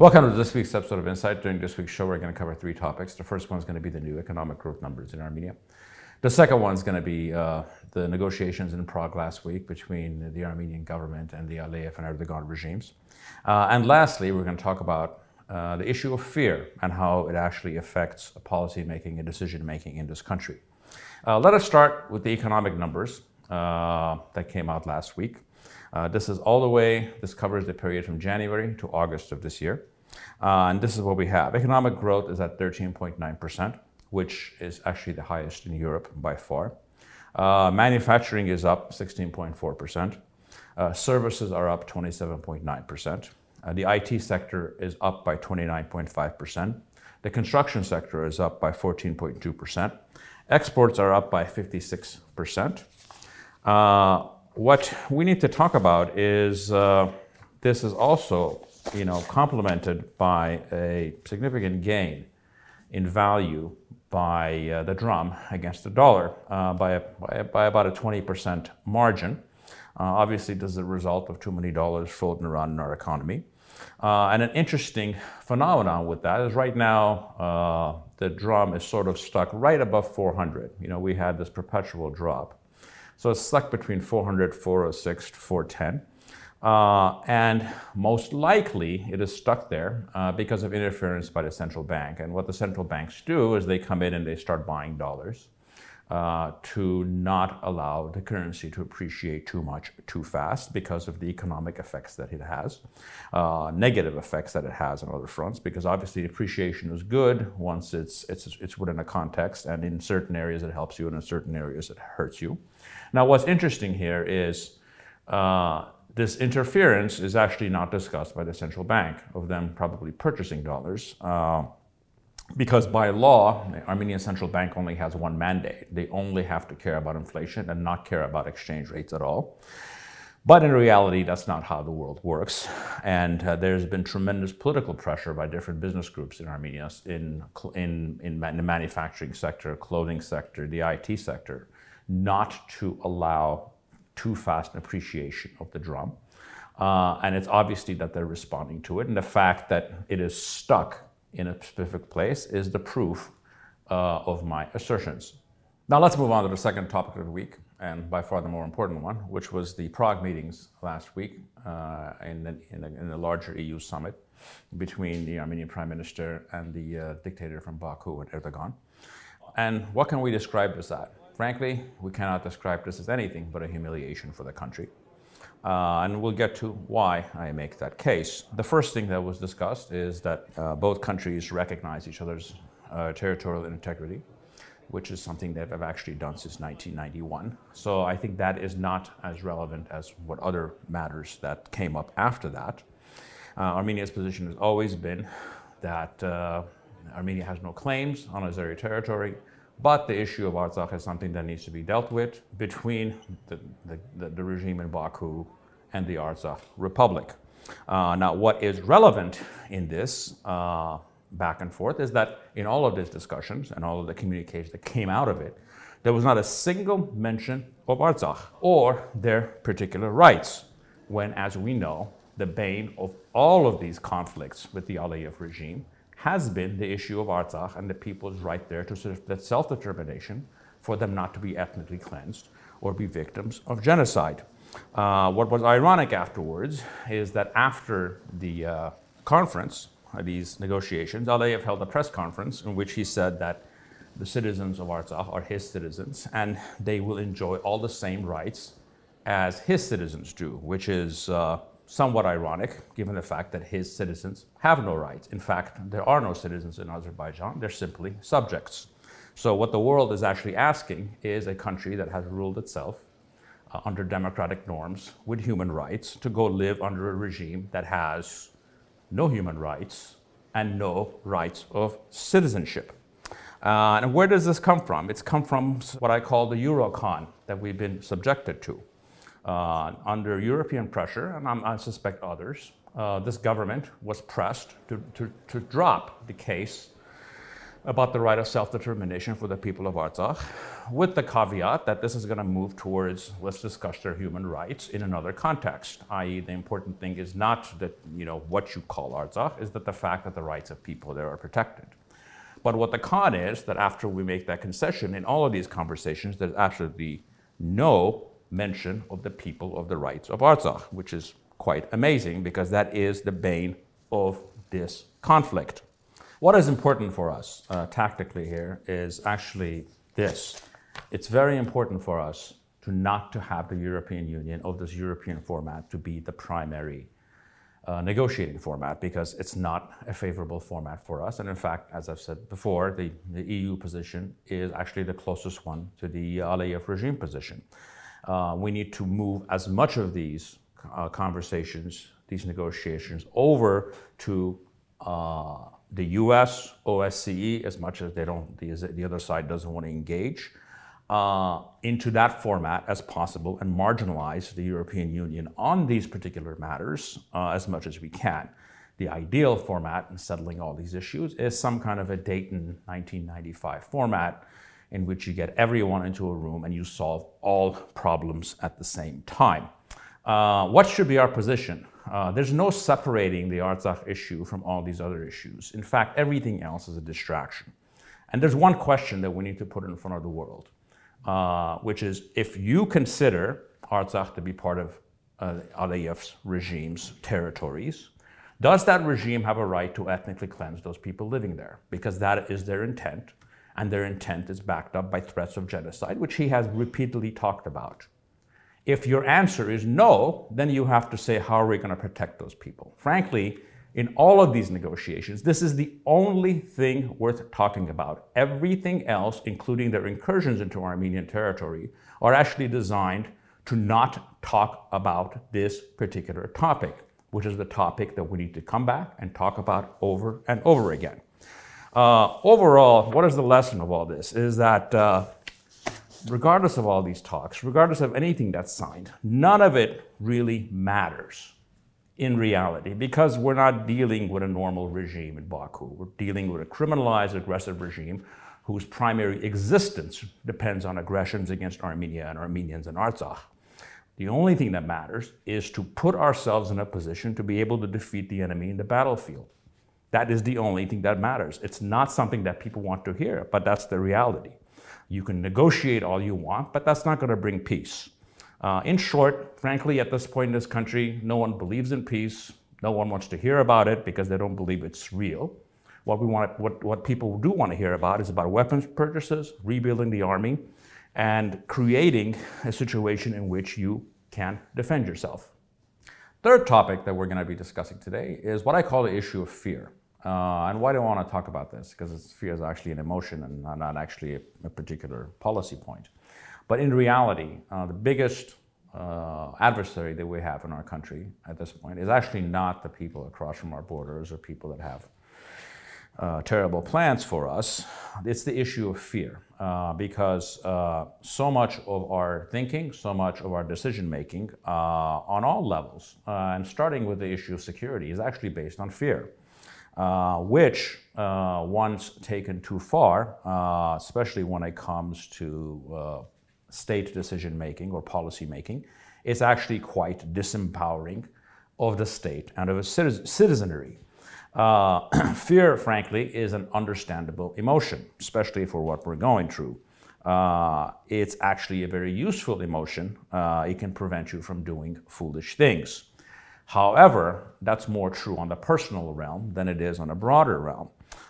Welcome to this week's episode of Insight. During this week's show, we're going to cover three topics. The first one is going to be the new economic growth numbers in Armenia. The second one is going to be uh, the negotiations in Prague last week between the Armenian government and the Aliyev and Erdogan regimes. Uh, and lastly, we're going to talk about uh, the issue of fear and how it actually affects policy making and decision making in this country. Uh, let us start with the economic numbers uh, that came out last week. Uh, this is all the way, this covers the period from January to August of this year. Uh, and this is what we have. Economic growth is at 13.9%, which is actually the highest in Europe by far. Uh, manufacturing is up 16.4%. Uh, services are up 27.9%. Uh, the IT sector is up by 29.5%. The construction sector is up by 14.2%. Exports are up by 56%. Uh, what we need to talk about is uh, this is also, you know, complemented by a significant gain in value by uh, the dram against the dollar uh, by, a, by, by, about a 20% margin. Uh, obviously, this is a result of too many dollars floating around in our economy. Uh, and an interesting phenomenon with that is right now uh, the dram is sort of stuck right above 400. You know, we had this perpetual drop. So it's stuck between 400, 406 410. Uh, and most likely it is stuck there uh, because of interference by the central bank. And what the central banks do is they come in and they start buying dollars uh, to not allow the currency to appreciate too much too fast because of the economic effects that it has, uh, negative effects that it has on other fronts. Because obviously appreciation is good once it's it's it's within a context, and in certain areas it helps you, and in certain areas it hurts you. Now, what's interesting here is uh, this interference is actually not discussed by the central bank of them probably purchasing dollars. Uh, because by law, the Armenian central bank only has one mandate. They only have to care about inflation and not care about exchange rates at all. But in reality, that's not how the world works. And uh, there's been tremendous political pressure by different business groups in Armenia, in, in, in, the manufacturing sector, clothing sector, the IT sector, not to allow too fast an appreciation of the dram. Uh, and it's obviously that they're responding to it. And the fact that it is stuck in a specific place is the proof uh, of my assertions. Now let's move on to the second topic of the week, and by far the more important one, which was the Prague meetings last week uh, in, the, in, the, in, the, larger EU summit between the Armenian Prime Minister and the uh, dictator from Baku Erdogan. And what can we describe as as? Frankly, we cannot describe this as anything but a humiliation for the country. Uh, and we'll get to why I make that case. The first thing that was discussed is that uh, both countries recognize each other's uh, territorial integrity, which is something that they've actually done since 1991. So I think that is not as relevant as what other matters that came up after that. Uh, Armenia's position has always been that uh, Armenia has no claims on Azeri territory but the issue of Artsakh is something that needs to be dealt with between the, the, the regime in Baku and the Artsakh Republic. Uh, now, what is relevant in this uh, back and forth is that in all of these discussions and all of the communications that came out of it, there was not a single mention of Artsakh or their particular rights, when, as we know, the bane of all of these conflicts with the Aliyev regime has been the issue of Artsakh and the people's right there to sort of self-determination for them not to be ethnically cleansed or be victims of genocide. Uh, what was ironic afterwards is that after the uh, conference, uh, these negotiations, Aliyev held a press conference in which he said that the citizens of Artsakh are his citizens and they will enjoy all the same rights as his citizens do, which is uh, somewhat ironic given the fact that his citizens have no rights. In fact, there are no citizens in Azerbaijan, they're simply subjects. So, what the world is actually asking is a country that has ruled itself uh, under democratic norms with human rights to go live under a regime that has no human rights and no rights of citizenship. Uh, and where does this come from? It's come from what I call the Eurocon that we've been subjected to under European pressure, and I'm, i suspect others, uh, this government was pressed to, to, to, drop the case about the right of self-determination for the people of Artsakh, with the caveat that this is going to move towards let's discuss their human rights in another context. I.e., the important thing is not that you know what you call Artsakh, is that the fact that the rights of people there are protected. But what the con is that after we make that concession in all of these conversations, there's absolutely no mention of the people of the rights of Artsakh, which is quite amazing because that is the bane of this conflict. What is important for us uh, tactically here is actually this. It's very important for us to not to have the European Union of this European format to be the primary uh, negotiating format because it's not a favorable format for us. And in fact, as I've said before, the, the EU position is actually the closest one to the Aliyev regime position. Uh, we need to move as much of these uh, conversations, these negotiations, over to uh, the U.S. OSCE, as much as they don't, the, the other side doesn't want to engage, uh, into that format as possible and marginalize the European Union on these particular matters uh, as much as we can. The ideal format in settling all these issues is some kind of a Dayton 1995 format in which you get everyone into a room and you solve all problems at the same time. Uh, what should be our position? Uh, there's no separating the Artsakh issue from all these other issues. In fact, everything else is a distraction. And there's one question that we need to put in front of the world, uh, which is if you consider Artsakh to be part of uh, Aliyev's regime's territories, does that regime have a right to ethnically cleanse those people living there? Because that is their intent, and their intent is backed up by threats of genocide, which he has repeatedly talked about. If your answer is no, then you have to say, how are we going to protect those people? Frankly, in all of these negotiations, this is the only thing worth talking about. Everything else, including their incursions into Armenian territory, are actually designed to not talk about this particular topic, which is the topic that we need to come back and talk about over and over again. Uh, overall, what is the lesson of all this? Is that uh, regardless of all these talks, regardless of anything that's signed, none of it really matters in reality because we're not dealing with a normal regime in Baku. We're dealing with a criminalized, aggressive regime whose primary existence depends on aggressions against Armenia and Armenians and Artsakh. The only thing that matters is to put ourselves in a position to be able to defeat the enemy in the battlefield. That is the only thing that matters. It's not something that people want to hear, but that's the reality. You can negotiate all you want, but that's not going to bring peace. Uh, in short, frankly, at this point in this country, no one believes in peace. No one wants to hear about it because they don't believe it's real. What we want, what, what people do want to hear about is about weapons purchases, rebuilding the army, and creating a situation in which you can defend yourself. Third topic that we're going to be discussing today is what I call the issue of fear. Uh, and why do I want to talk about this? Because fear is actually an emotion and not actually a, a particular policy point. But in reality, uh, the biggest uh, adversary that we have in our country at this point is actually not the people across from our borders or people that have uh, terrible plans for us. It's the issue of fear. Uh, because uh, so much of our thinking, so much of our decision making on all levels, and starting with the issue of security, is actually based on fear uh, which, uh, once taken too far, uh, especially when it comes to uh, state decision making or policy making, is actually quite disempowering of the state and of its citizenry. Uh, fear, frankly, is an understandable emotion, especially for what we're going through. It's actually a very useful emotion. it can prevent you from doing foolish things. However, that's more true on the personal realm than it is on a broader realm.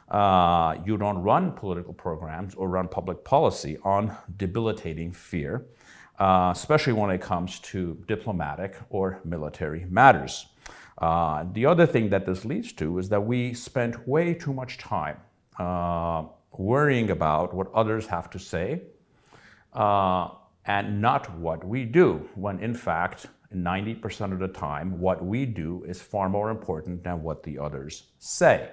Uh, you don't run political programs or run public policy on debilitating fear, uh, especially when it comes to diplomatic or military matters. Uh, the other thing that this leads to is that we spend way too much time uh, worrying about what others have to say uh, and not what we do, when in fact 90% of the time, what we do is far more important than what the others say.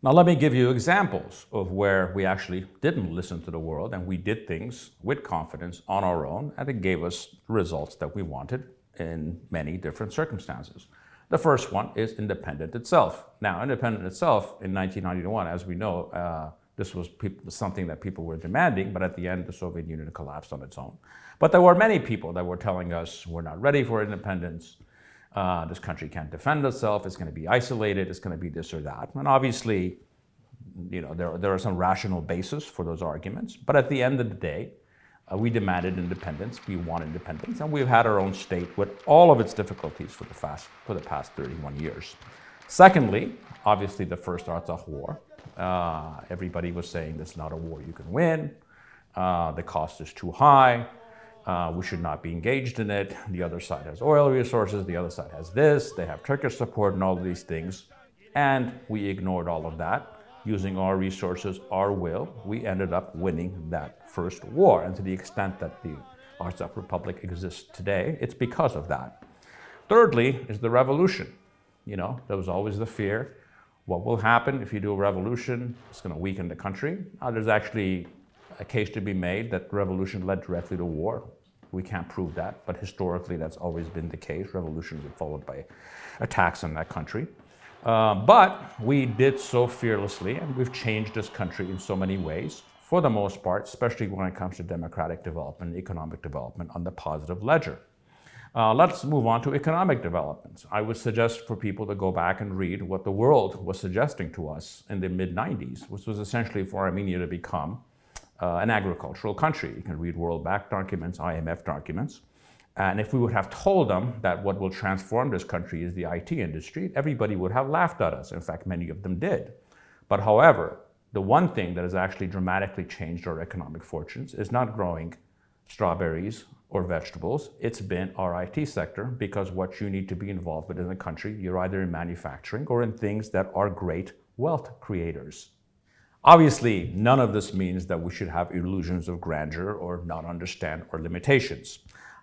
Now, let me give you examples of where we actually didn't listen to the world and we did things with confidence on our own, and it gave us results that we wanted in many different circumstances. The first one is independent itself. Now, independent itself in 1991, as we know, uh, This was something that people were demanding, but at the end, the Soviet Union collapsed on its own. But there were many people that were telling us we're not ready for independence. Uh, this country can't defend itself. It's going to be isolated. It's going to be this or that. And obviously, you know, there, there are some rational basis for those arguments. But at the end of the day, uh, we demanded independence. We want independence, and we've had our own state with all of its difficulties for the, fast, for the past 31 years. Secondly, obviously, the first Artsakh War. Uh, everybody was saying this is not a war you can win. Uh, the cost is too high. Uh, we should not be engaged in it. The other side has oil resources. The other side has this. They have Turkish support and all of these things. And we ignored all of that using our resources, our will, we ended up winning that first war. And to the extent that the Artsakh Republic exists today, it's because of that. Thirdly is the revolution. You know, there was always the fear what will happen if you do a revolution? It's going to weaken the country. Uh, there's actually a case to be made that revolution led directly to war. We can't prove that, but historically that's always been the case. Revolutions are followed by attacks on that country. Uh, but we did so fearlessly, and we've changed this country in so many ways, for the most part, especially when it comes to democratic development, economic development on the positive ledger. Uh, let's move on to economic developments. I would suggest for people to go back and read what the world was suggesting to us in the mid 90s, which was essentially for Armenia to become uh, an agricultural country. You can read World Bank documents, IMF documents. And if we would have told them that what will transform this country is the IT industry, everybody would have laughed at us. In fact, many of them did. But however, the one thing that has actually dramatically changed our economic fortunes is not growing strawberries or vegetables. It's been our IT sector because what you need to be involved with in the country, you're either in manufacturing or in things that are great wealth creators. Obviously, none of this means that we should have illusions of grandeur or not understand our limitations.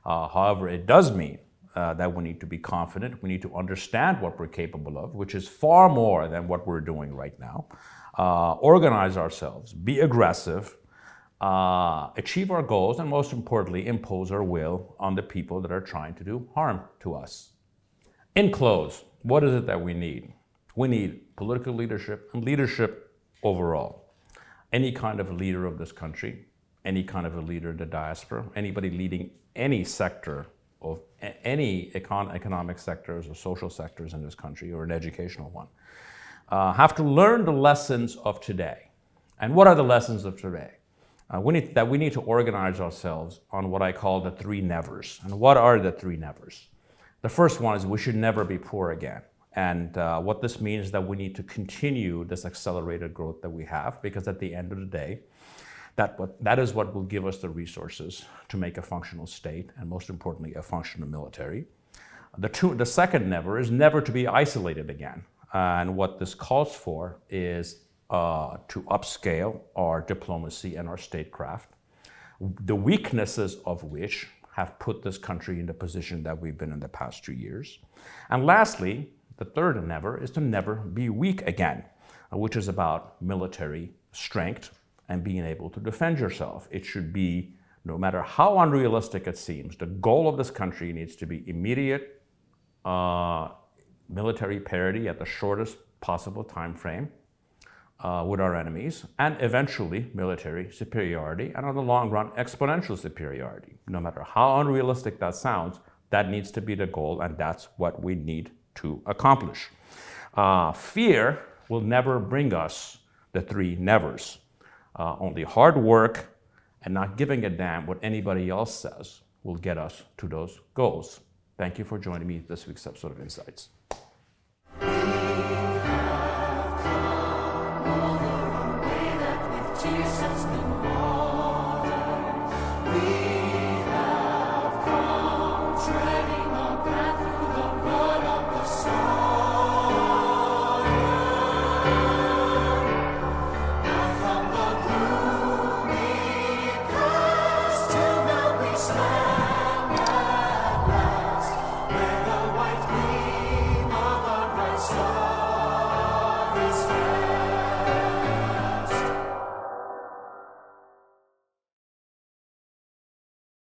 Uh, however, it does mean uh, that we need to be confident. We need to understand what we're capable of, which is far more than what we're doing right now. Uh, organize ourselves, be aggressive, uh, achieve our goals, and most importantly, impose our will on the people that are trying to do harm to us. In close, what is it that we need? We need political leadership and leadership overall. Any kind of leader of this country, any kind of a leader in the diaspora, anybody leading any sector of any econ- economic sectors or social sectors in this country or an educational one, uh, have to learn the lessons of today. And what are the lessons of today? Uh, we need, that we need to organize ourselves on what I call the three nevers. And what are the three nevers? The first one is we should never be poor again. And uh, what this means is that we need to continue this accelerated growth that we have, because at the end of the day, that, what, that is what will give us the resources to make a functional state, and most importantly, a functional military. The, two, the second never is never to be isolated again. and what this calls for is uh, to upscale our diplomacy and our statecraft, the weaknesses of which have put this country in the position that we've been in the past two years. And lastly, the third never is to never be weak again, uh, which is about military strength and being able to defend yourself. It should be, no matter how unrealistic it seems, the goal of this country needs to be immediate uh, military parity at the shortest possible time frame uh, with our enemies, and eventually military superiority, and on the long run, exponential superiority. No matter how unrealistic that sounds, that needs to be the goal, and that's what we need to accomplish. Uh, fear will never bring us the three nevers. Uh, only hard work and not giving a damn what anybody else says will get us to those goals. Thank you for joining me this week's episode of Insights.